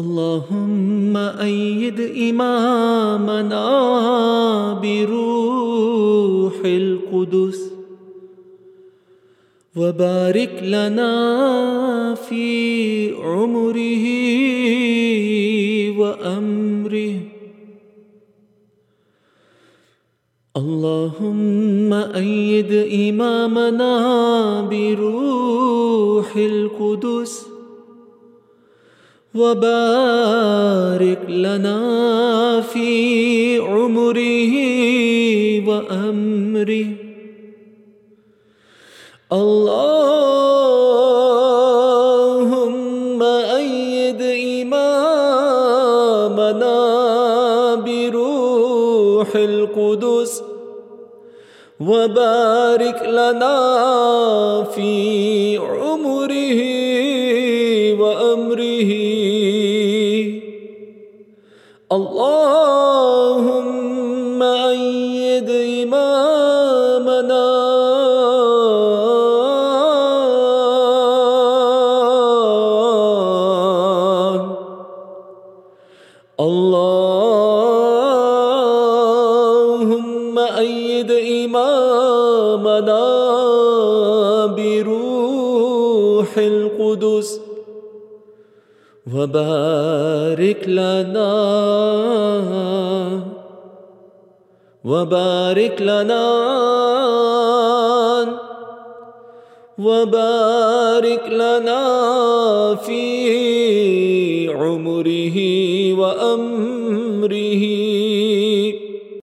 اللهم أيد إمامنا بروح القدس وبارك لنا في عمره وأمره. اللهم أيد إمامنا بروح القدس وبارك لنا في عمره وأمره. اللهم أيد إمامنا بروح القدس وبارك لنا في اللهم أيد إمامنا. اللهم أيد إمامنا بروح القدس. وبارك لنا وبارك لنا وبارك لنا في عمره وأمره